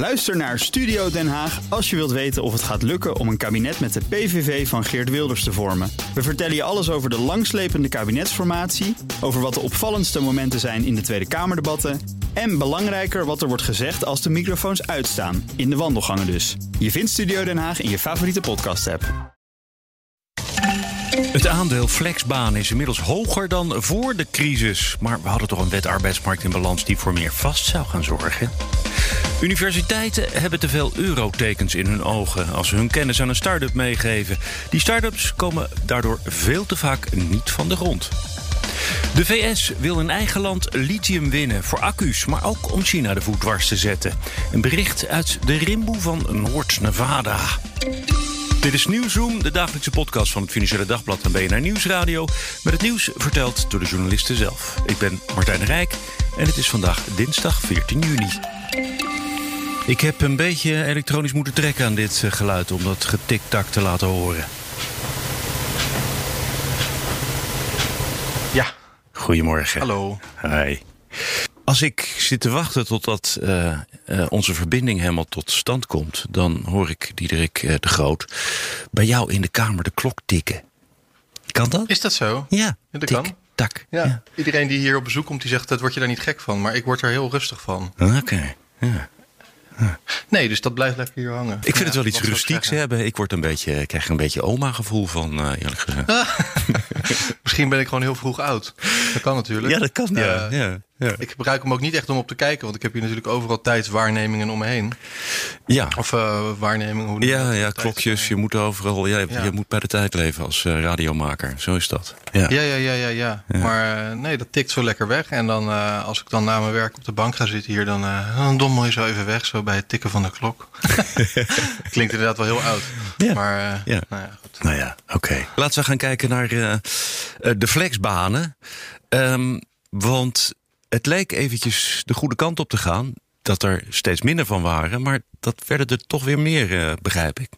Luister naar Studio Den Haag als je wilt weten of het gaat lukken om een kabinet met de PVV van Geert Wilders te vormen. We vertellen je alles over de langslepende kabinetsformatie, over wat de opvallendste momenten zijn in de Tweede Kamerdebatten en belangrijker wat er wordt gezegd als de microfoons uitstaan, in de wandelgangen dus. Je vindt Studio Den Haag in je favoriete podcast-app. Het aandeel flexbaan is inmiddels hoger dan voor de crisis. Maar we hadden toch een wet arbeidsmarkt in balans die voor meer vast zou gaan zorgen. Universiteiten hebben te veel eurotekens in hun ogen als ze hun kennis aan een start-up meegeven. Die start-ups komen daardoor veel te vaak niet van de grond. De VS wil in eigen land lithium winnen voor accu's, maar ook om China de voet dwars te zetten. Een bericht uit de rimboe van Noord-Nevada. Dit is Nieuwsroom, de dagelijkse podcast van het Financiële Dagblad en BNR Nieuwsradio. Met het nieuws verteld door de journalisten zelf. Ik ben Martijn Rijk en het is vandaag dinsdag 14 juni. Ik heb een beetje elektronisch moeten trekken aan dit eh, geluid om dat getik-tak te laten horen. Ja. Goedemorgen. Hallo. Hi. Als ik zit te wachten totdat uh, uh, onze verbinding helemaal tot stand komt, dan hoor ik Diederik uh, de Groot bij jou in de kamer de klok tikken. Kan dat? Is dat zo? Ja. dat tik, kan. Tak. Ja. ja. Iedereen die hier op bezoek komt, die zegt dat word je daar niet gek van. Maar ik word er heel rustig van. Oké. Okay. Ja. Nee, dus dat blijft lekker hier hangen. Ik vind ja, het wel iets rustieks hebben. Ik word een beetje, krijg een beetje oma-gevoel van, uh, eerlijk gezegd. Misschien ben ik gewoon heel vroeg oud. Dat kan natuurlijk. Ja, dat kan. Ja. Uh, ja. Ja. Ik gebruik hem ook niet echt om op te kijken, want ik heb hier natuurlijk overal tijdswaarnemingen om me heen. Ja. Of uh, waarnemingen. Hoe ja, ja, klokjes. Je moet overal. Ja, ja, Je moet bij de tijd leven als uh, radiomaker. Zo is dat. Ja, ja, ja, ja. ja, ja. Maar uh, nee, dat tikt zo lekker weg. En dan als ik dan na mijn werk op de bank ga zitten hier, dan, dan dommel je zo even weg, zo bij het tikken van de klok. Klinkt inderdaad wel heel oud. Ja. Maar ja. nou ja, goed. Nou ja, oké. Okay. Laten we gaan kijken naar de flexbanen. Um, want het leek eventjes de goede kant op te gaan. Dat er steeds minder van waren. Maar dat werden er toch weer meer, uh, begrijp ik.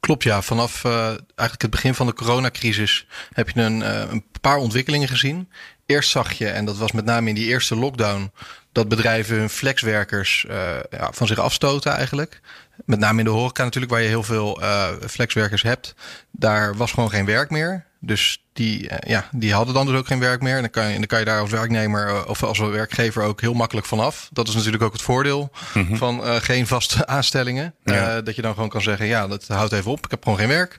Klopt, ja. Vanaf uh, eigenlijk het begin van de coronacrisis heb je een, uh, een paar ontwikkelingen gezien. Eerst zag je, en dat was met name in die eerste lockdown, dat bedrijven hun flexwerkers ja, van zich afstoten eigenlijk. Met name in de horeca natuurlijk, waar je heel veel flexwerkers hebt. Daar was gewoon geen werk meer. Dus die, uh, ja, die hadden dan dus ook geen werk meer. En dan kan je, dan kan je daar als werknemer uh, of als werkgever ook heel makkelijk vanaf. Dat is natuurlijk ook het voordeel mm -hmm. van uh, geen vaste aanstellingen. Ja. dat je dan gewoon kan zeggen, ja, dat houdt even op. Ik heb gewoon geen werk.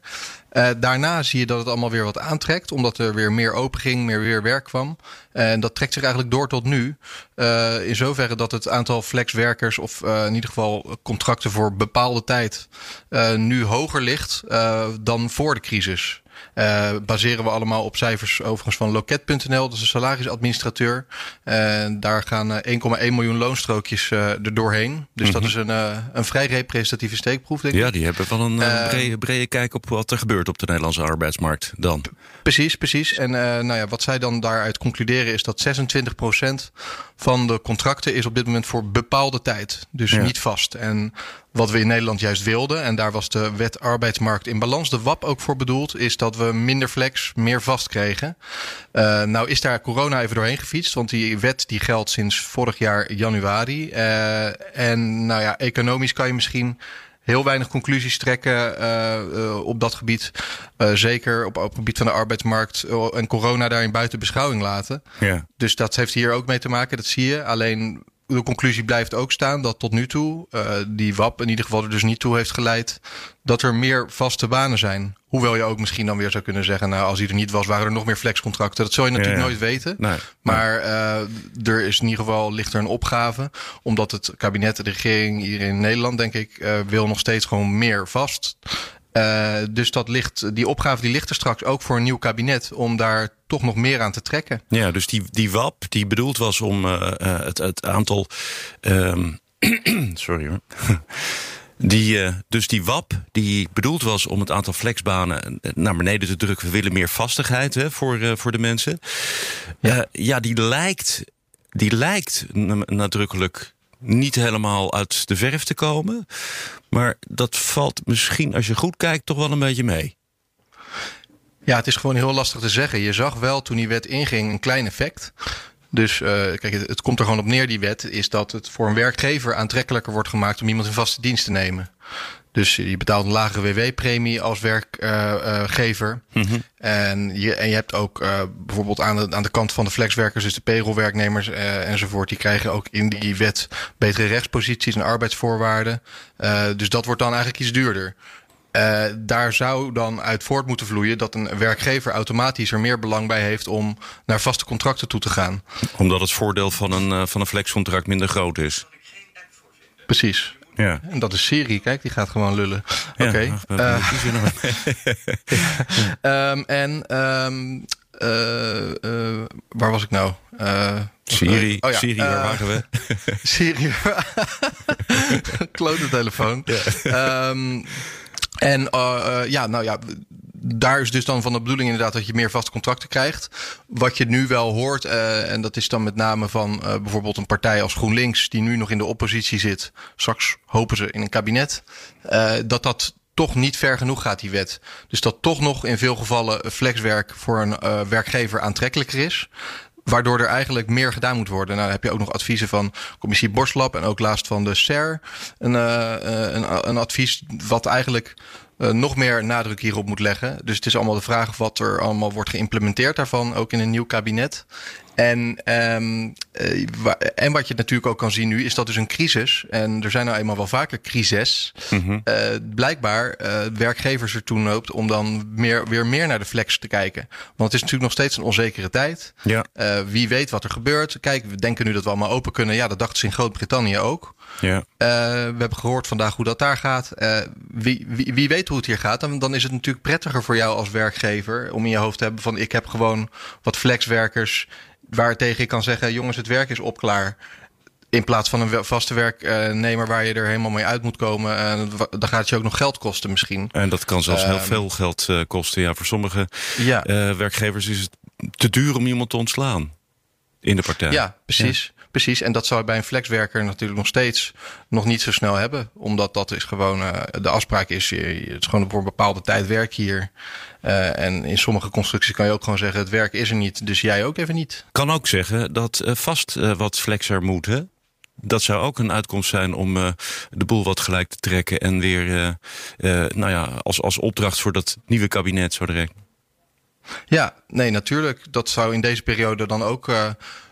daarna zie je dat het allemaal weer wat aantrekt. Omdat er weer meer open ging, meer weer werk kwam. En dat trekt zich eigenlijk door tot nu. in zoverre dat het aantal flexwerkers of in ieder geval contracten voor bepaalde tijd nu hoger ligt dan voor de crisis. Uh, baseren we allemaal op cijfers overigens van loket.nl, dat is een salarisadministrateur. En daar gaan uh, 1,1 miljoen loonstrookjes uh, er doorheen. Dus mm -hmm. dat is een, een vrij representatieve steekproef, denk ik. Ja, die hebben wel een brede, brede kijk op wat er gebeurt op de Nederlandse arbeidsmarkt dan. Precies, precies. En nou ja, wat zij dan daaruit concluderen is dat 26% van de contracten is op dit moment voor bepaalde tijd. Dus ja. niet vast. En wat we in Nederland juist wilden, en daar was de wet arbeidsmarkt in balans, de WAP ook voor bedoeld, is dat we minder flex, meer vast kregen. Uh, nou is daar corona even doorheen gefietst, want die wet die geldt sinds vorig jaar januari. Uh, en nou ja, economisch kan je misschien heel weinig conclusies trekken uh, uh, op dat gebied. Uh, zeker op, op het gebied van de arbeidsmarkt en corona daarin buiten beschouwing laten. Ja. Dus dat heeft hier ook mee te maken, dat zie je. Alleen de conclusie blijft ook staan dat tot nu toe uh, die WAP in ieder geval er dus niet toe heeft geleid dat er meer vaste banen zijn. Hoewel je ook misschien dan weer zou kunnen zeggen, nou als die er niet was, waren er nog meer flexcontracten. Dat zou je natuurlijk ja, ja. nooit weten. Nee, maar uh, er is in ieder geval ligt er een opgave, omdat het kabinet, de regering hier in Nederland, denk ik, uh, wil nog steeds gewoon meer vast. Uh, dus dat ligt, die opgave die ligt er straks ook voor een nieuw kabinet om daar toch nog meer aan te trekken. Ja, dus die, die WAP die bedoeld was om uh, uh, het, het aantal. Um, sorry hoor. Die, dus die WAP, die bedoeld was om het aantal flexbanen naar beneden te drukken. We willen meer vastigheid hè, voor, voor de mensen. Ja, ja die lijkt, die lijkt nadrukkelijk niet helemaal uit de verf te komen. Maar dat valt misschien, als je goed kijkt, toch wel een beetje mee. Ja, het is gewoon heel lastig te zeggen. Je zag wel toen die wet inging een klein effect. Dus uh, kijk, het, komt er gewoon op neer, die wet, is dat het voor een werkgever aantrekkelijker wordt gemaakt om iemand in vaste dienst te nemen. Dus je betaalt een lagere WW-premie als werkgever. Mm -hmm. en, je, en je hebt ook uh, bijvoorbeeld aan de, aan de kant van de flexwerkers, dus de payrollwerknemers uh, enzovoort, die krijgen ook in die wet betere rechtsposities en arbeidsvoorwaarden. dus dat wordt dan eigenlijk iets duurder. Uh, daar zou dan uit voort moeten vloeien dat een werkgever automatisch er meer belang bij heeft om naar vaste contracten toe te gaan. Omdat het voordeel van een, van een flexcontract minder groot is. Precies. Ja. En dat is Siri, kijk, die gaat gewoon lullen. Oké. Okay. Ja, uh, um, en um, waar was ik nou? Siri, oh ja, Siri, waar waren we? Siri, klote telefoon. Ja. Um, en ja, nou ja, daar is dus dan van de bedoeling inderdaad dat je meer vaste contracten krijgt. Wat je nu wel hoort, uh, en dat is dan met name van uh, bijvoorbeeld een partij als GroenLinks, die nu nog in de oppositie zit. Straks hopen ze in een kabinet. Uh, dat dat toch niet ver genoeg gaat, die wet. Dus dat toch nog in veel gevallen flexwerk voor een werkgever aantrekkelijker is. Waardoor er eigenlijk meer gedaan moet worden. Nou, dan heb je ook nog adviezen van commissie Borslab en ook laatst van de SER. Een, een, een advies wat eigenlijk uh, nog meer nadruk hierop moet leggen. Dus het is allemaal de vraag wat er allemaal wordt geïmplementeerd daarvan, ook in een nieuw kabinet. En, um, en wat je natuurlijk ook kan zien nu, is dat dus een crisis. En er zijn nou eenmaal wel vaker crises. Mm -hmm. uh, blijkbaar uh, werkgevers ertoe noopt om dan meer, weer meer naar de flex te kijken. Want het is natuurlijk nog steeds een onzekere tijd. Ja. wie weet wat er gebeurt. Kijk, we denken nu dat we allemaal open kunnen. Ja, dat dachten ze in Groot-Brittannië ook. Ja. we hebben gehoord vandaag hoe dat daar gaat. wie, wie, wie weet hoe het hier gaat, dan, dan is het natuurlijk prettiger voor jou als werkgever om in je hoofd te hebben van ik heb gewoon wat flexwerkers waartegen ik kan zeggen: jongens, het werk is op klaar. In plaats van een vaste werknemer waar je er helemaal mee uit moet komen. Uh, dan gaat het je ook nog geld kosten misschien. En dat kan zelfs heel ehm, veel geld uh, kosten. Ja, voor sommige ja. Uh, werkgevers is het te duur om iemand te ontslaan in de partij. Ja, precies. Ja. Precies, en dat zou je bij een flexwerker natuurlijk nog steeds nog niet zo snel hebben. Omdat dat is gewoon, uh, de afspraak is, je, het is gewoon voor een bepaalde tijd werk hier. Uh, en in sommige constructies kan je ook gewoon zeggen, het werk is er niet, dus jij ook even niet. Kan ook zeggen dat uh, vast wat flexer moet, hè? Dat zou ook een uitkomst zijn om de boel wat gelijk te trekken en weer, nou ja, als, als opdracht voor dat nieuwe kabinet zo direct. Ja, nee, natuurlijk. Dat zou in deze periode dan ook uh,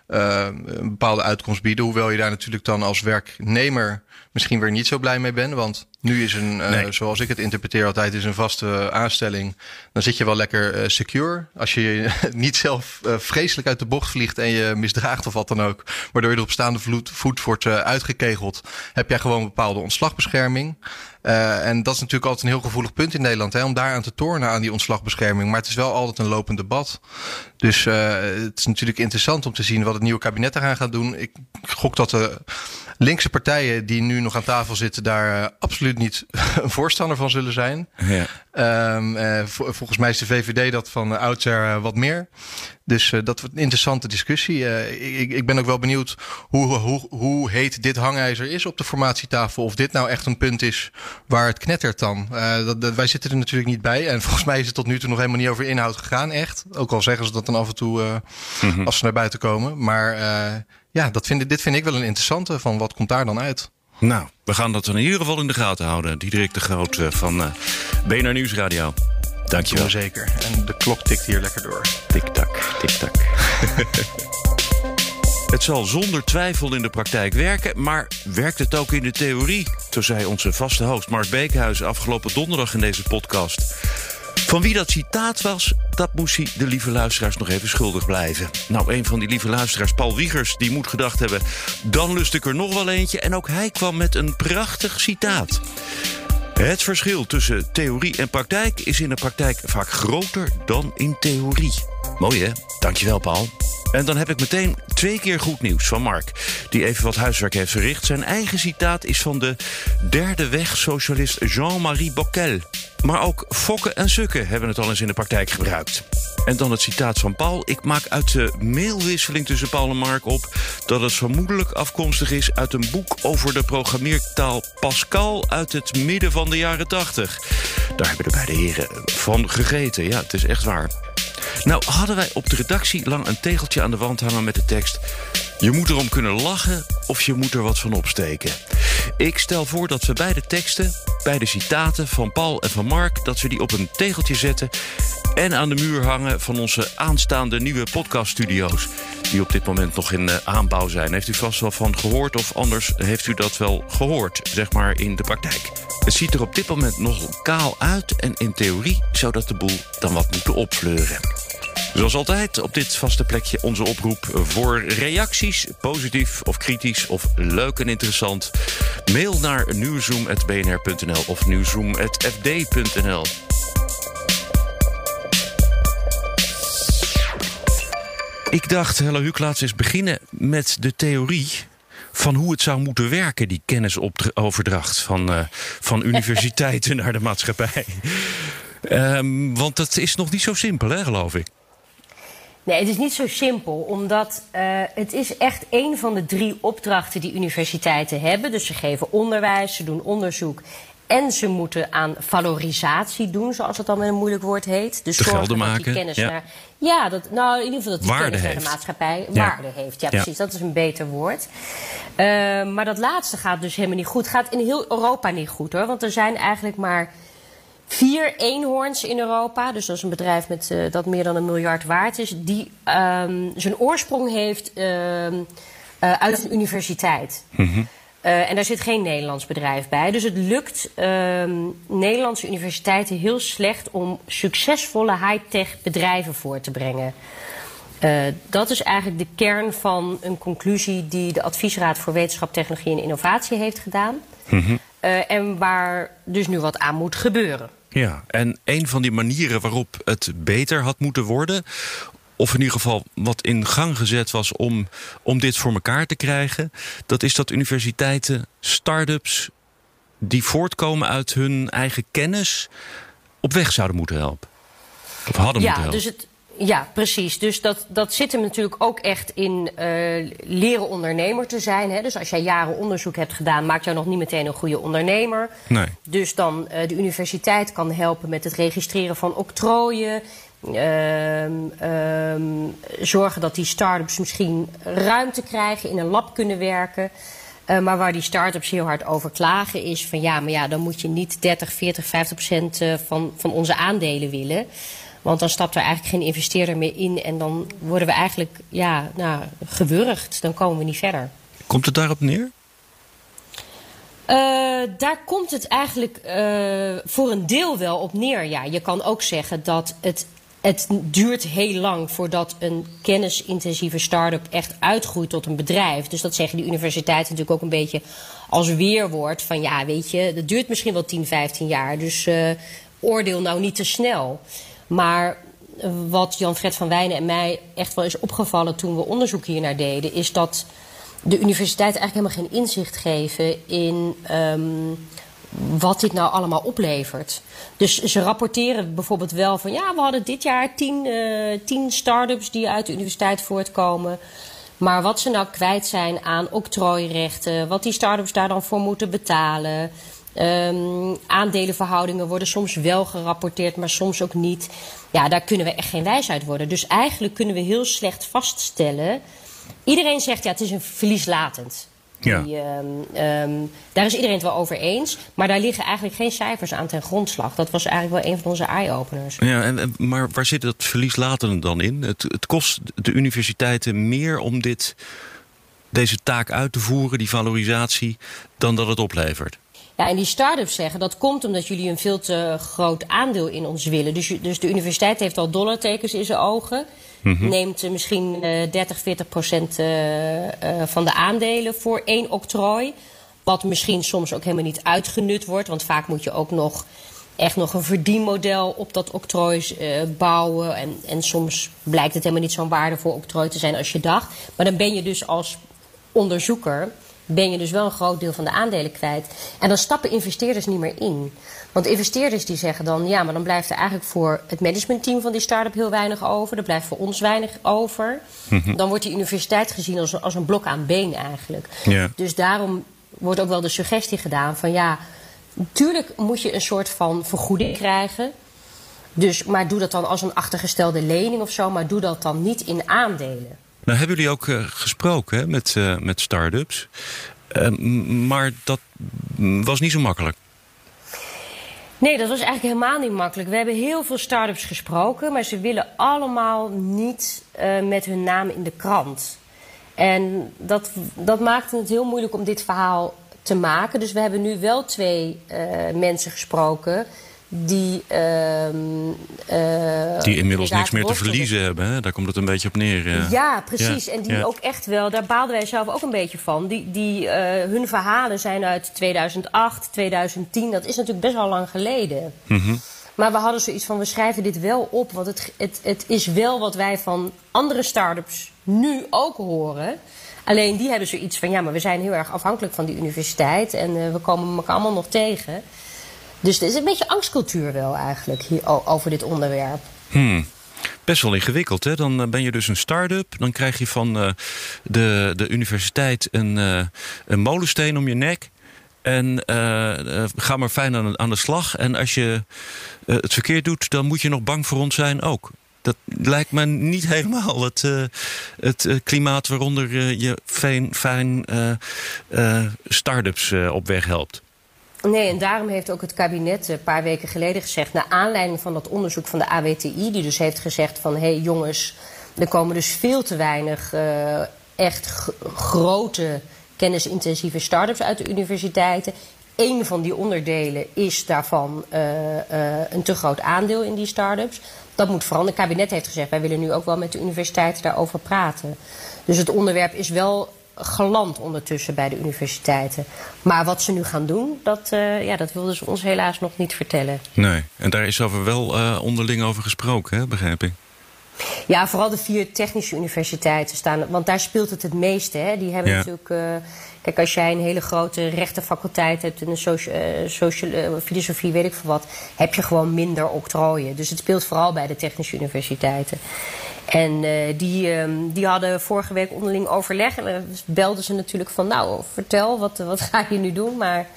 een bepaalde uitkomst bieden. Hoewel je daar natuurlijk dan als werknemer misschien weer niet zo blij mee bent. Want nu is een, uh, nee. zoals ik het interpreteer altijd, is een vaste aanstelling. Dan zit je wel lekker uh, secure. Als je niet zelf uh, vreselijk uit de bocht vliegt en je misdraagt of wat dan ook. Waardoor je er op staande voet wordt uitgekegeld. Heb jij gewoon een bepaalde ontslagbescherming. En dat is natuurlijk altijd een heel gevoelig punt in Nederland, hè, om daaraan te tornen aan die ontslagbescherming. Maar het is wel altijd een lopend debat. Dus het is natuurlijk interessant om te zien wat het nieuwe kabinet eraan gaat doen. Ik gok dat de linkse partijen die nu nog aan tafel zitten, daar uh, absoluut niet een voorstander van zullen zijn. Ja. Um, volgens mij is de VVD dat van oudsher wat meer. Dus uh, dat wordt een interessante discussie. Uh, ik, ik, ben ook wel benieuwd hoe, hoe, hoe heet dit hangijzer is op de formatietafel. Of dit nou echt een punt is waar het knettert dan. Uh, dat, dat, wij zitten er natuurlijk niet bij. En volgens mij is het tot nu toe nog helemaal niet over inhoud gegaan, echt. Ook al zeggen ze dat dan af en toe mm -hmm. als ze naar buiten komen. Maar ja, dat vind, dit vind ik wel een interessante. Van wat komt daar dan uit? Nou, we gaan dat in ieder geval in de gaten houden. Diederik de Groot van uh, BNR Nieuwsradio. Dankjewel. Zeker. En de klok tikt hier lekker door. Tik-tak, tik-tak. Het zal zonder twijfel in de praktijk werken, maar werkt het ook in de theorie? Zo zei onze vaste host Mark Beekhuis afgelopen donderdag in deze podcast. Van wie dat citaat was, dat moest hij de lieve luisteraars nog even schuldig blijven. Nou, een van die lieve luisteraars, Paul Wiegers, die moet gedacht hebben... dan lust ik er nog wel eentje. En ook hij kwam met een prachtig citaat. Het verschil tussen theorie en praktijk is in de praktijk vaak groter dan in theorie. Mooi hè? Dankjewel Paul. En dan heb ik meteen twee keer goed nieuws van Mark, die even wat huiswerk heeft verricht. Zijn eigen citaat is van de derde weg socialist Jean-Marie Bockel. Maar ook fokken en sukken hebben het al eens in de praktijk gebruikt. En dan het citaat van Paul. Ik maak uit de mailwisseling tussen Paul en Mark op dat het vermoedelijk afkomstig is uit een boek over de programmeertaal Pascal uit het midden van de jaren 80. Daar hebben de beide heren van gegeten. Ja, het is echt waar. Nou hadden wij op de redactie lang een tegeltje aan de wand hangen met de tekst... Je moet erom kunnen lachen of je moet er wat van opsteken. Ik stel voor dat we beide teksten, beide citaten van Paul en van Mark... dat we die op een tegeltje zetten en aan de muur hangen van onze aanstaande nieuwe podcaststudio's. Die op dit moment nog in uh, aanbouw zijn. Heeft u vast wel van gehoord of anders heeft u dat wel gehoord, zeg maar in de praktijk. Het ziet er op dit moment nog kaal uit en in theorie zou dat de boel dan wat moeten opfleuren. Zoals altijd op dit vaste plekje onze oproep voor reacties, positief of kritisch of leuk en interessant. Mail naar nieuwzoom.bnr.nl of nieuwzoom.fd.nl. Ik dacht, Hella Huuk, we eens beginnen met de theorie van hoe het zou moeten werken, die kennisoverdracht van, uh, van universiteiten naar de maatschappij. Um, want dat is nog niet zo simpel, hè, geloof ik. Nee, het is niet zo simpel, omdat uh, het is echt een van de drie opdrachten die universiteiten hebben. Dus ze geven onderwijs, ze doen onderzoek en ze moeten aan valorisatie doen, zoals het dan met een moeilijk woord heet. Dus de gelden maken. Die kennis ja. Naar, ja, dat, nou in ieder geval dat die waarde kennis heeft. naar de maatschappij ja. waarde heeft. Ja, precies. Dat is een beter woord. Uh, maar dat laatste gaat dus helemaal niet goed. Gaat in heel Europa niet goed hoor. Want er zijn eigenlijk maar vier eenhoorns in Europa. Dus dat is een bedrijf met, uh, dat meer dan een miljard waard is. Die um, zijn oorsprong heeft uh, uit een universiteit. Mm -hmm. Uh, en daar zit geen Nederlands bedrijf bij. Dus het lukt uh, Nederlandse universiteiten heel slecht om succesvolle high-tech bedrijven voor te brengen. Dat is eigenlijk de kern van een conclusie die de Adviesraad voor Wetenschap, Technologie en Innovatie heeft gedaan. Mm -hmm. en waar dus nu wat aan moet gebeuren. Ja, en een van die manieren waarop het beter had moeten worden, of in ieder geval wat in gang gezet was om, om dit voor elkaar te krijgen, dat is dat universiteiten start-ups die voortkomen uit hun eigen kennis op weg zouden moeten helpen. Of hadden ja, moeten helpen. Dus het, ja, precies. Dus dat, dat zit hem natuurlijk ook echt in uh, leren ondernemer te zijn. Hè? Dus als jij jaren onderzoek hebt gedaan, maakt jou nog niet meteen een goede ondernemer. Nee. Dus dan uh, de universiteit kan helpen met het registreren van octrooien. Uh, zorgen dat die start-ups misschien ruimte krijgen, in een lab kunnen werken. Uh, maar waar die start-ups heel hard over klagen is van ja, maar ja, dan moet je niet 30, 40, 50 procent van, van onze aandelen willen. Want dan stapt er eigenlijk geen investeerder meer in en dan worden we eigenlijk ja, nou, gewurgd. Dan komen we niet verder. Komt het daarop neer? Uh, daar komt het eigenlijk uh, voor een deel wel op neer. Ja, je kan ook zeggen dat het, het duurt heel lang voordat een kennisintensieve start-up echt uitgroeit tot een bedrijf. Dus dat zeggen die universiteiten natuurlijk ook een beetje als weerwoord. Van ja, weet je, dat duurt misschien wel 10, 15 jaar. Dus uh, oordeel nou niet te snel. Maar wat Jan-Fred van Wijnen en mij echt wel is opgevallen toen we onderzoek hiernaar deden, is dat de universiteiten eigenlijk helemaal geen inzicht geven in um, wat dit nou allemaal oplevert. Dus ze rapporteren bijvoorbeeld wel van ja, we hadden dit jaar tien, uh, tien start-ups die uit de universiteit voortkomen. Maar wat ze nou kwijt zijn aan octrooirechten, wat die start-ups daar dan voor moeten betalen. Um, aandelenverhoudingen worden soms wel gerapporteerd, maar soms ook niet. Ja, daar kunnen we echt geen wijs uit worden. Dus eigenlijk kunnen we heel slecht vaststellen. Iedereen zegt ja, het is een verlieslatend. Ja. Die, um, um, daar is iedereen het wel over eens. Maar daar liggen eigenlijk geen cijfers aan ten grondslag. Dat was eigenlijk wel een van onze eye-openers. Ja, en, maar waar zit dat verlieslatende dan in? Het, het kost de universiteiten meer om dit, deze taak uit te voeren, die valorisatie, dan dat het oplevert. Ja, en die start-ups zeggen dat komt omdat jullie een veel te groot aandeel in ons willen. Dus, dus de universiteit heeft al dollartekens in zijn ogen. Mhm. Mm -hmm. Neemt uh, misschien uh, 30, 40 procent uh, van de aandelen voor één octrooi. Wat misschien soms ook helemaal niet uitgenut wordt. Want vaak moet je ook nog echt nog een verdienmodel op dat octrooi bouwen. En, en soms blijkt het helemaal niet zo'n waardevol octrooi te zijn als je dacht. Maar dan ben je dus als onderzoeker ben je dus wel een groot deel van de aandelen kwijt. En dan stappen investeerders niet meer in. Want investeerders die zeggen dan... ja, maar dan blijft er eigenlijk voor het managementteam van die start-up heel weinig over. Er blijft voor ons weinig over. Mm -hmm. Dan wordt die universiteit gezien als, als een blok aan been eigenlijk. Ja. Dus daarom wordt ook wel de suggestie gedaan van... ja, natuurlijk moet je een soort van vergoeding krijgen... Dus, maar doe dat dan als een achtergestelde lening of zo, maar doe dat dan niet in aandelen. Nou, hebben jullie ook uh, gesproken hè, met, uh, met start-ups. Uh, maar dat was niet zo makkelijk. Nee, dat was eigenlijk helemaal niet makkelijk. We hebben heel veel start-ups gesproken, maar ze willen allemaal niet met hun naam in de krant. En dat, dat maakte het heel moeilijk om dit verhaal te maken. Dus we hebben nu wel twee mensen gesproken die. Uh, uh, die inmiddels niks meer te verliezen hebben, hè? daar komt het een beetje op neer. Ja, ja precies. en die ook echt wel, daar baalden wij zelf ook een beetje van. Die, die, uh, hun verhalen zijn uit 2008, 2010. Dat is natuurlijk best wel lang geleden. Mm -hmm. Maar we hadden zoiets van: we schrijven dit wel op. Want het, het, het is wel wat wij van andere start-ups nu ook horen. Alleen die hebben zoiets van: ja, maar we zijn heel erg afhankelijk van die universiteit. En we komen elkaar allemaal nog tegen. Dus er is een beetje angstcultuur wel eigenlijk hier, over dit onderwerp. Hmm. Best wel ingewikkeld, hè? Dan eh, ben je dus een start-up. Dan krijg je van uh, de, de universiteit een, uh, een molensteen om je nek. En ga maar fijn aan, aan de slag. En als je het verkeerd doet, dan moet je nog bang voor ons zijn ook. Dat lijkt me niet helemaal het, het klimaat waaronder je fijn, fijn start-ups op weg helpt. Nee, en daarom heeft ook het kabinet een paar weken geleden gezegd... naar aanleiding van dat onderzoek van de AWTI... die dus heeft gezegd van... hé hey, jongens, er komen dus veel te weinig uh, echt grote kennisintensieve start-ups uit de universiteiten. Eén van die onderdelen is daarvan uh, uh, een te groot aandeel in die start-ups. Dat moet veranderen. Het kabinet heeft gezegd, wij willen nu ook wel met de universiteiten daarover praten. Dus het onderwerp is wel geland ondertussen bij de universiteiten. Maar wat ze nu gaan doen, dat, uh, ja, dat wilden ze ons helaas nog niet vertellen. Nee, en daar is over wel uh, onderling over gesproken, hè, begrijp ik. Ja, vooral de vier technische universiteiten staan. Want daar speelt het het meeste. Hè. Die hebben ja. natuurlijk. Uh, kijk, als jij een hele grote rechtenfaculteit hebt en een socia social, filosofie, weet ik veel wat, heb je gewoon minder octrooien. Dus het speelt vooral bij de technische universiteiten. En uh, die, uh, die hadden vorige week onderling overleg. En dan belden ze natuurlijk van, nou, vertel, wat, wat ga je nu doen? Maar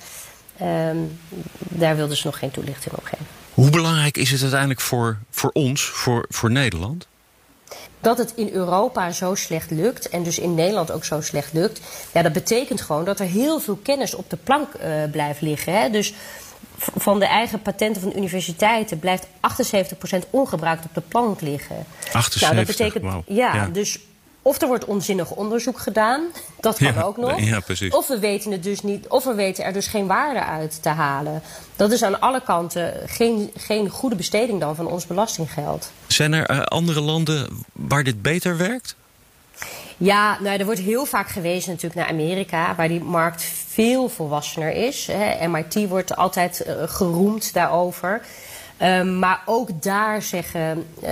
uh, daar wilden ze nog geen toelichting op geven. Hoe belangrijk is het uiteindelijk voor, voor ons, voor, voor Nederland? Dat het in Europa zo slecht lukt en dus in Nederland ook zo slecht lukt, ja, dat betekent gewoon dat er heel veel kennis op de plank uh, blijft liggen. Hè? Dus van de eigen patenten van universiteiten blijft 78% ongebruikt op de plank liggen. 78, nou, dat betekent, wow. ja, ja, dus of er wordt onzinnig onderzoek gedaan, dat kan ja, ook nog. Ja, precies. Of we weten het dus niet, of we weten er dus geen waarde uit te halen. Dat is aan alle kanten geen, geen goede besteding dan van ons belastinggeld. Zijn er uh, andere landen waar dit beter werkt? Ja, nou, er wordt heel vaak gewezen natuurlijk naar Amerika, waar die markt veel volwassener is. Hè. MIT wordt altijd uh, geroemd daarover. Um, maar ook daar zeggen uh,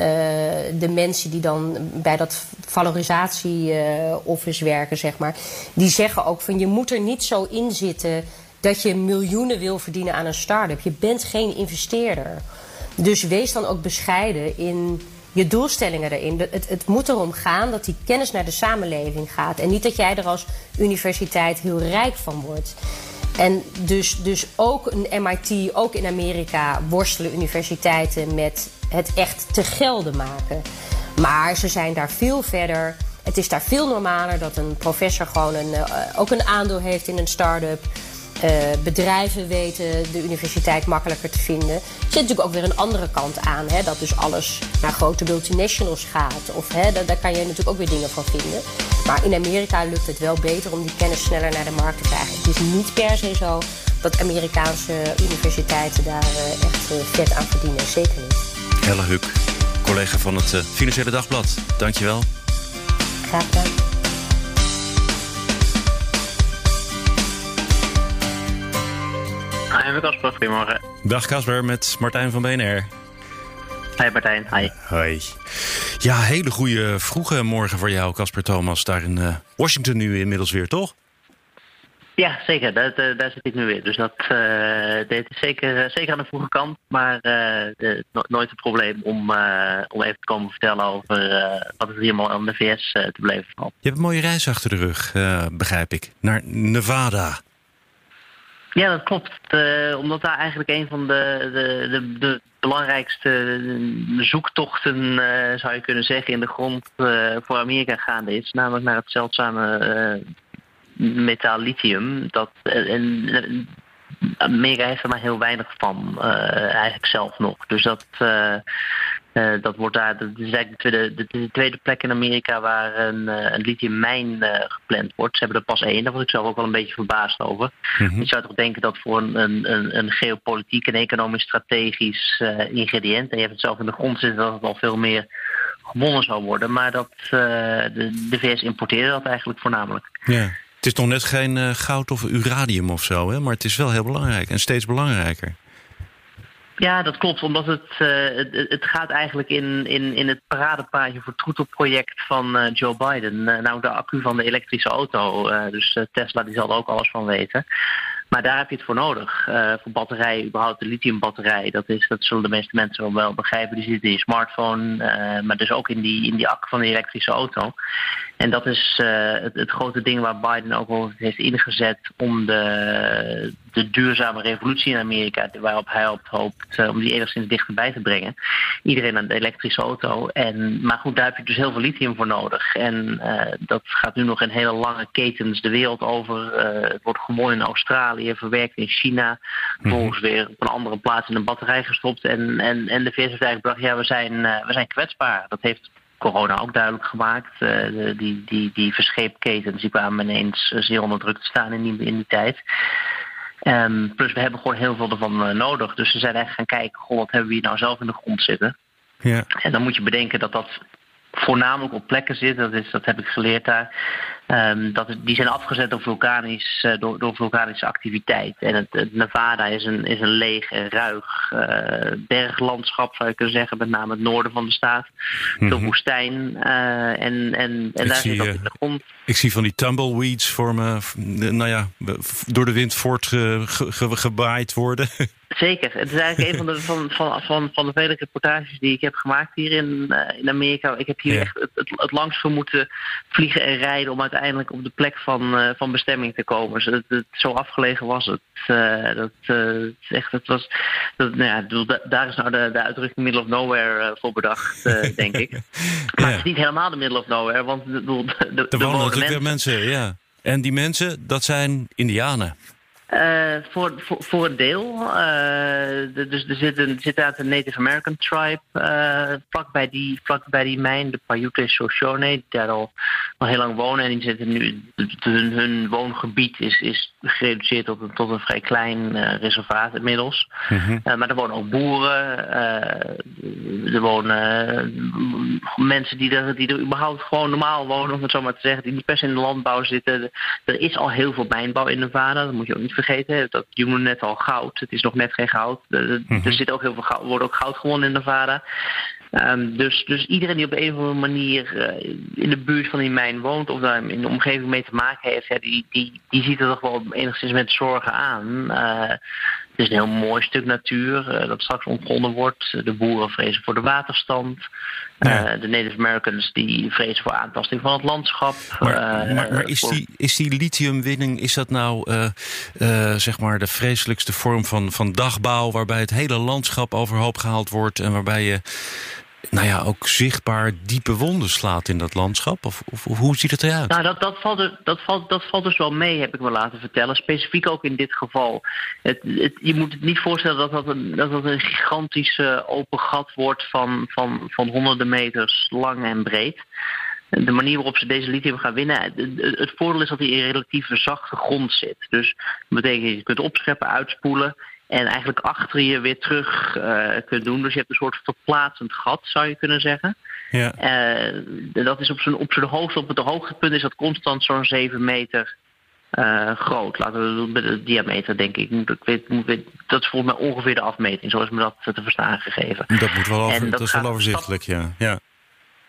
de mensen die dan bij dat valorisatie-office uh, werken, zeg maar, die zeggen ook van je moet er niet zo in zitten dat je miljoenen wil verdienen aan een start-up. Je bent geen investeerder. Dus wees dan ook bescheiden in je doelstellingen erin. Het, het moet erom gaan dat die kennis naar de samenleving gaat. En niet dat jij er als universiteit heel rijk van wordt. En dus, dus ook een MIT, ook in Amerika, worstelen universiteiten met het echt te gelden maken. Maar ze zijn daar veel verder. Het is daar veel normaler dat een professor gewoon een, uh, ook een aandeel heeft in een start-up. Uh, bedrijven weten de universiteit makkelijker te vinden. Er zit natuurlijk ook weer een andere kant aan. Hè, dat dus alles naar grote multinationals gaat. Of, hè, daar, daar kan je natuurlijk ook weer dingen van vinden. Maar in Amerika lukt het wel beter om die kennis sneller naar de markt te krijgen. Het is niet per se zo dat Amerikaanse universiteiten daar uh, echt uh, vet aan verdienen. Zeker niet. Helle Huk, collega van het Financiële Dagblad. Dankjewel. Graag gedaan. Hi, Casper. Goedemorgen. Dag Casper, met Martijn van BNR. Hi Martijn, hi. Hoi. Ja, hele goede vroege morgen voor jou, Casper Thomas. Daar in uh, Washington nu inmiddels weer, toch? Ja, zeker. Dat, uh, daar zit ik nu weer. Dus dat uh, dit is zeker, zeker aan de vroege kant. Maar de, no nooit een probleem om, om even te komen vertellen over wat er helemaal aan de VS te beleven valt. Je hebt een mooie reis achter de rug, begrijp ik. Naar Nevada. Ja, dat klopt. Uh, omdat daar eigenlijk een van de, de, de, de belangrijkste zoektochten, uh, zou je kunnen zeggen, in de grond uh, voor Amerika gaande is. Namelijk naar het zeldzame metaal lithium. Dat, en, Amerika heeft er maar heel weinig van, eigenlijk zelf nog. Dus dat, uh, dat wordt daar, dat is eigenlijk de tweede, de, tweede plek in Amerika waar een, uh, een lithiummijn uh, gepland wordt. Ze hebben er pas één, daar was ik zelf ook wel een beetje verbaasd over. Mm Je zou toch denken dat voor een, een, een geopolitiek en economisch strategisch ingrediënt, en je hebt het zelf in de grond zitten, dat het al veel meer gewonnen zou worden. Maar dat, de, de VS importeerde dat eigenlijk voornamelijk. Ja. Het is nog net geen goud of uranium of zo, hè? maar het is wel heel belangrijk en steeds belangrijker. Ja, dat klopt. Omdat het, uh, het, gaat eigenlijk in, in, in het paradepaadje voor troetelproject van uh, Joe Biden. Uh, nou, de accu van de elektrische auto. dus Tesla die zal er ook alles van weten. Maar daar heb je het voor nodig. voor batterij, überhaupt de lithiumbatterij. Dat, is, dat zullen de meeste mensen wel begrijpen. Die zit in je smartphone. maar dus ook in die, in die accu van de elektrische auto. En dat is het, het, grote ding waar Biden ook over heeft ingezet om de, de duurzame revolutie in Amerika, waarop hij hoopt uh, om die enigszins dichterbij te brengen. Iedereen aan de elektrische auto. En, maar goed, daar heb je dus heel veel lithium voor nodig. En uh, dat gaat nu nog in hele lange ketens de wereld over. Het wordt gewonnen in Australië, verwerkt in China. Vervolgens mm-hmm. weer op een andere plaats in een batterij gestopt. En, en, en de VS heeft eigenlijk gebracht, ja, we zijn, we zijn kwetsbaar. Dat heeft corona ook duidelijk gemaakt. Uh, die, die, die verscheepketens die kwamen ineens zeer onder druk te staan in die, in die tijd. Um, plus we hebben gewoon heel veel ervan uh, nodig. Dus we zijn echt gaan kijken, goh, wat hebben we hier nou zelf in de grond zitten? Ja. En dan moet je bedenken dat dat voornamelijk op plekken zit. Dat, is, dat heb ik geleerd daar. Um, dat, die zijn afgezet door, vulkanisch, uh, door, door, vulkanische activiteit. En het, het, Nevada is een, is een leeg en ruig uh, berglandschap, zou je kunnen zeggen. Met name het noorden van de staat. Mm -hmm. woestijn. Uh, en en, en daar zie, zit dat in de grond. Ik zie van die tumbleweeds voor me, nou ja, door de wind voortgebaaid worden. Zeker. Het is eigenlijk een van de, van, van, van, van de vele reportages die ik heb gemaakt hier in, in Amerika. Ik heb hier ja. echt het, het, het langst moeten vliegen en rijden om uiteindelijk op de plek van, uh, van bestemming te komen. Zo afgelegen was het. Uh, dat, echt, het was, dat, nou ja, daar is nou de, de uitdrukking middle of nowhere voor bedacht, denk ik. Maar het is niet helemaal de middle of nowhere, want de, de, de, er wonen natuurlijk mensen, ja. En die mensen, dat zijn indianen. Uh, voor, voor, voor een deel. Uh, de, dus er zit, een, zit uit een Native American tribe uh, vlak, bij die, vlak bij die mijn, de Paiute Shoshone, die daar al, al heel lang wonen. En die zitten nu, hun, hun woongebied is, is gereduceerd tot een, tot een vrij klein reservaat inmiddels. Mm -hmm. maar er wonen ook boeren, er wonen mensen die er, die er überhaupt gewoon normaal wonen, om het zo maar te zeggen, die niet per se in de landbouw zitten. Er is al heel veel mijnbouw in Nevada, dat moet je ook niet vergeten. Dat noemde net al goud. Het is nog net geen goud. Er, mm -hmm. zit ook heel veel goud, wordt ook goud gewonnen in Nevada. Um, dus, dus iedereen die op een of andere manier uh, in de buurt van die mijn woont of daar in de omgeving mee te maken heeft, ja, die, die, die ziet er toch wel enigszins met zorgen aan. Uh, het is een heel mooi stuk natuur uh, dat straks ontgonnen wordt. De boeren vrezen voor de waterstand. Ja. de Native Americans die vrezen voor aantasting van het landschap. Maar, maar, maar is, voor... die, is die lithiumwinning, is dat nou zeg maar de vreselijkste vorm van, van dagbouw waarbij het hele landschap overhoop gehaald wordt en waarbij je nou ja, ook zichtbaar diepe wonden slaat in dat landschap? Of, of, hoe ziet het eruit? Nou, dat, dat, valt er, dat, valt, dat valt dus wel mee, heb ik me laten vertellen. Specifiek ook in dit geval. Het, het, je moet het niet voorstellen dat dat een, dat dat een gigantisch open gat wordt van, van, van honderden meters lang en breed. De manier waarop ze deze lithium gaan winnen, het, het voordeel is dat hij in relatief zachte grond zit. Dus dat betekent je kunt opscheppen, uitspoelen. En eigenlijk achter je weer terug uh, kunt doen. Dus je hebt een soort verplaatsend gat, zou je kunnen zeggen. Ja. Uh, dat is op zijn, op zijn hoogte, op het hoogtepunt is dat constant zo'n 7 meter uh, groot. Laten we doen met de diameter, denk ik. Moet, ik weet, moet, dat is volgens mij ongeveer de afmeting, zoals me dat te verstaan gegeven. Dat, moet wel over, dat, dat is wel overzichtelijk, ja. ja.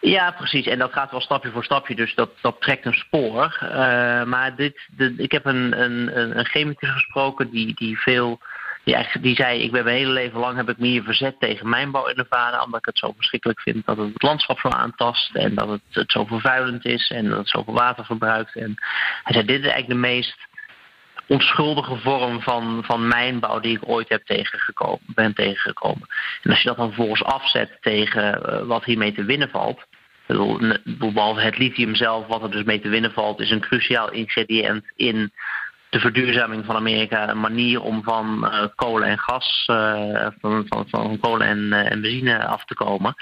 Ja, precies. En dat gaat wel stapje voor stapje, dus dat, dat trekt een spoor. Uh, maar dit, de, ik heb een, een, een chemicus gesproken die, die veel die, die zei, ik ben mijn hele leven lang heb ik me verzet tegen mijnbouw in Nevada, omdat ik het zo verschrikkelijk vind dat het het landschap zo aantast en dat het, zo vervuilend is en dat het zoveel water verbruikt. En hij zei, dit is eigenlijk de meest onschuldige vorm van, van mijnbouw die ik ooit heb tegengekomen, ben tegengekomen. En als je dat dan vervolgens afzet tegen uh, wat hiermee te winnen valt. Behalve het lithium zelf, wat er dus mee te winnen valt, is een cruciaal ingrediënt in de verduurzaming van Amerika. Een manier om van uh, kolen en gas, uh, van, van, van kolen en, en benzine af te komen.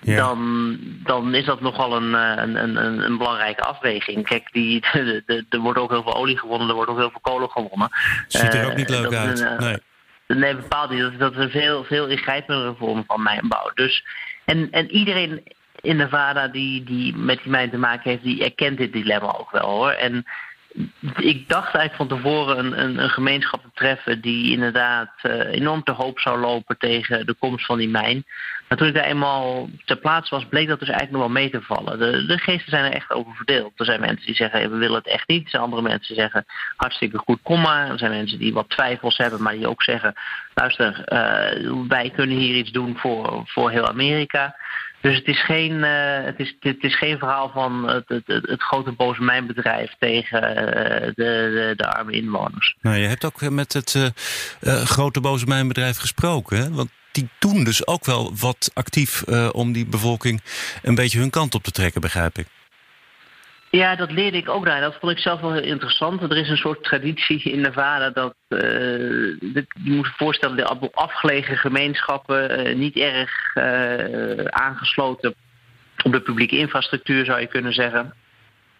Ja. dan, dan is dat nogal een, een, een, een belangrijke afweging. Kijk, die, de, de, er wordt ook heel veel olie gewonnen, er wordt ook heel veel kolen gewonnen. Ziet er ook niet leuk uit. Een, nee. nee, bepaald niet. Dat, dat is een veel, veel ingrijpendere vorm van mijnbouw. Dus, en, en iedereen in Nevada die, die met die mijn te maken heeft, die erkent dit dilemma ook wel hoor. En ik dacht eigenlijk van tevoren een, een, een gemeenschap te treffen die inderdaad uh, enorm te hoop zou lopen tegen de komst van die mijn. Maar toen ik daar eenmaal ter plaatse was, bleek dat dus eigenlijk nog wel mee te vallen. De, de geesten zijn er echt over verdeeld. Er zijn mensen die zeggen, we willen het echt niet. Er zijn andere mensen die zeggen, hartstikke goed, kom maar. Er zijn mensen die wat twijfels hebben, maar die ook zeggen, luister, uh, wij kunnen hier iets doen voor, voor heel Amerika. Dus het is geen, uh, het is, het is geen verhaal van het, het, het grote boze mijnbedrijf tegen uh, de, de, de, arme inwoners. Nou, je hebt ook met het uh, grote boze mijnbedrijf gesproken. Hè? Want die doen dus ook wel wat actief om die bevolking een beetje hun kant op te trekken, begrijp ik. Ja, dat leerde ik ook daar. Dat vond ik zelf wel heel interessant. Er is een soort traditie in Nevada dat uh, je moet je voorstellen, de afgelegen gemeenschappen uh, niet erg uh, aangesloten op de publieke infrastructuur, zou je kunnen zeggen.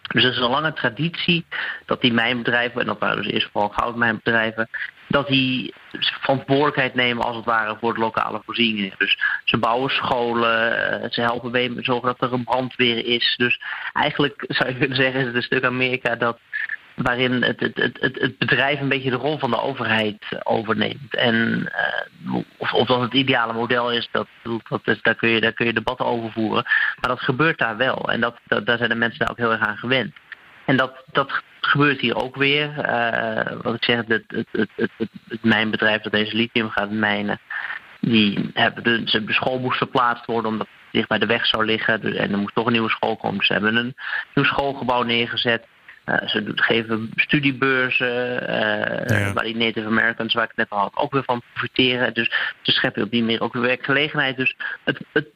Dus er is een lange traditie dat die mijnbedrijven, en dat waren dus eerst vooral goudmijnbedrijven, dat die verantwoordelijkheid nemen als het ware voor de lokale voorzieningen. Dus ze bouwen scholen, eh, ze helpen mee zorgen dat er een brandweer is. Dus eigenlijk zou je kunnen zeggen is het een stuk Amerika dat waarin het, het, het, het, bedrijf een beetje de rol van de overheid overneemt. En uh, of, of dat het ideale model is, dat, dat daar, kun je, daar kun je debatten over voeren. Maar dat gebeurt daar wel. En dat, daar zijn de mensen daar ook heel erg aan gewend. En dat, dat gebeurt hier ook weer. Uh, wat ik zeg, het, het, het, het, mijnbedrijf dat deze lithium gaat mijnen, die hebben de, de school moest verplaatst worden omdat het dicht bij de weg zou liggen. En er moest toch een nieuwe school komen. Dus ze hebben een nieuw schoolgebouw neergezet. Uh, ze geven studiebeurzen, uh, ja. waar die Native Americans, waar ik net al had, ook weer van profiteren. Dus ze scheppen op die manier ook weer werkgelegenheid. Dus het, het,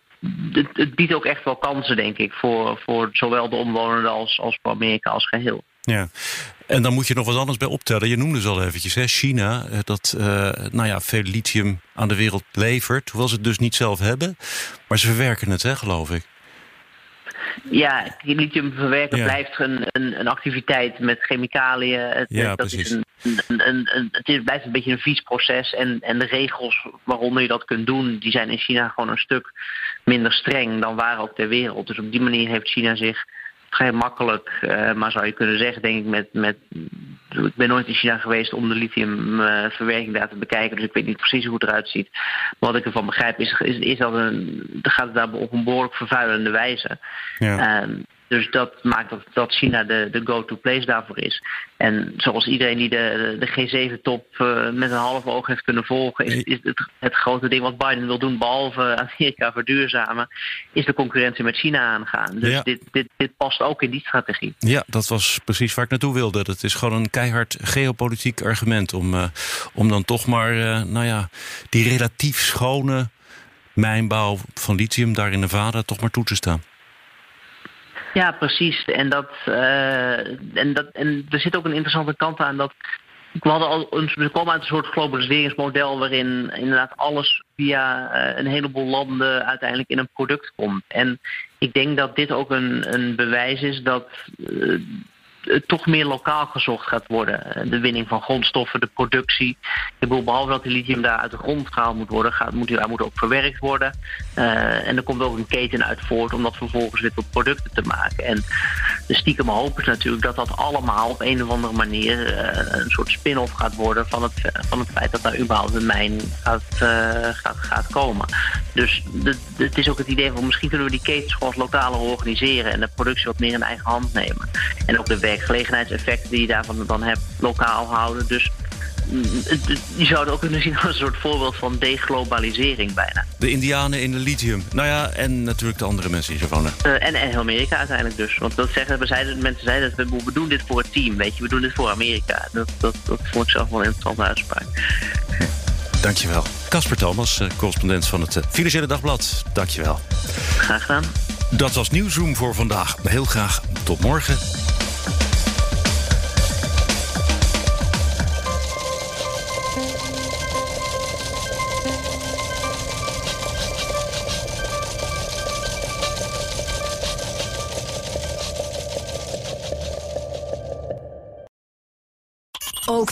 het, het, biedt ook echt wel kansen, denk ik, voor, voor zowel de omwonenden als, als voor Amerika als geheel. Ja, en dan moet je nog wat anders bij optellen. Je noemde ze al eventjes, hè? China, eh, dat uh, nou ja, veel lithium aan de wereld levert. Hoewel ze het dus niet zelf hebben. Maar ze verwerken het, hè, geloof ik. Ja, lithium verwerken ja. blijft een, een, een, activiteit met chemicaliën. Het, ja, dat precies. Is een, een, een, het is, blijft een beetje een vies proces. En, en de regels waaronder je dat kunt doen, die zijn in China gewoon een stuk minder streng dan waar ook ter wereld. Dus op die manier heeft China zich vrij makkelijk, uh, maar zou je kunnen zeggen, denk ik, met, met. Ik ben nooit in China geweest om de lithiumverwerking daar te bekijken, dus ik weet niet precies hoe het eruit ziet. Maar wat ik ervan begrijp is, is, is dat een, gaat het daar op een behoorlijk vervuilende wijze. Ja. Uh, dus dat maakt dat, dat China de, de go-to place daarvoor is. En zoals iedereen die de, de G7-top uh, met een half oog heeft kunnen volgen, is, is het, het, grote ding wat Biden wil doen, behalve Amerika verduurzamen, is de concurrentie met China aangaan. Dus Ja. dit, dit, dit past ook in die strategie. Ja, dat was precies waar ik naartoe wilde. Dat is gewoon een keihard geopolitiek argument om, uh, om dan toch maar, uh, nou ja, die relatief schone mijnbouw van lithium daar in Nevada toch maar toe te staan. Ja, precies. En, dat, uh, en, dat, en er zit ook een interessante kant aan dat. We, hadden al een, we komen uit een soort globaliseringsmodel waarin inderdaad alles via uh, een heleboel landen uiteindelijk in een product komt. En ik denk dat dit ook een, een bewijs is dat het toch meer lokaal gezocht gaat worden. De winning van grondstoffen, de productie. Ik bedoel, behalve dat die lithium daar uit de grond gehaald moet worden, gaat, moet, daar moet ook verwerkt worden. Uh, en er komt ook een keten uit voort om dat vervolgens weer tot producten te maken. En de stiekem hoop is natuurlijk dat dat allemaal op een of andere manier een soort spin-off gaat worden van het, van het feit dat daar überhaupt een mijn gaat, gaat, gaat komen. Dus het is ook het idee van misschien kunnen we die ketens gewoon lokaler organiseren en de productie wat meer in eigen hand nemen. En ook de werkgelegenheidseffecten die je daarvan dan hebt lokaal houden. Dus je zou het ook kunnen zien als een soort voorbeeld van deglobalisering bijna. De Indianen in de lithium. Nou ja, en natuurlijk de andere mensen die zo wonen. Uh, en, en Amerika uiteindelijk dus. Want dat zeggen, we zeiden, mensen zeiden, we, we doen dit voor het team, weet je. We doen dit voor Amerika. Dat, dat, dat vond ik zelf wel een interessante uitspraak. Dankjewel. Casper Thomas, eh, correspondent van het Financiële Dagblad. Dankjewel. Graag gedaan. Dat was Nieuwsroom voor vandaag. Heel graag tot morgen.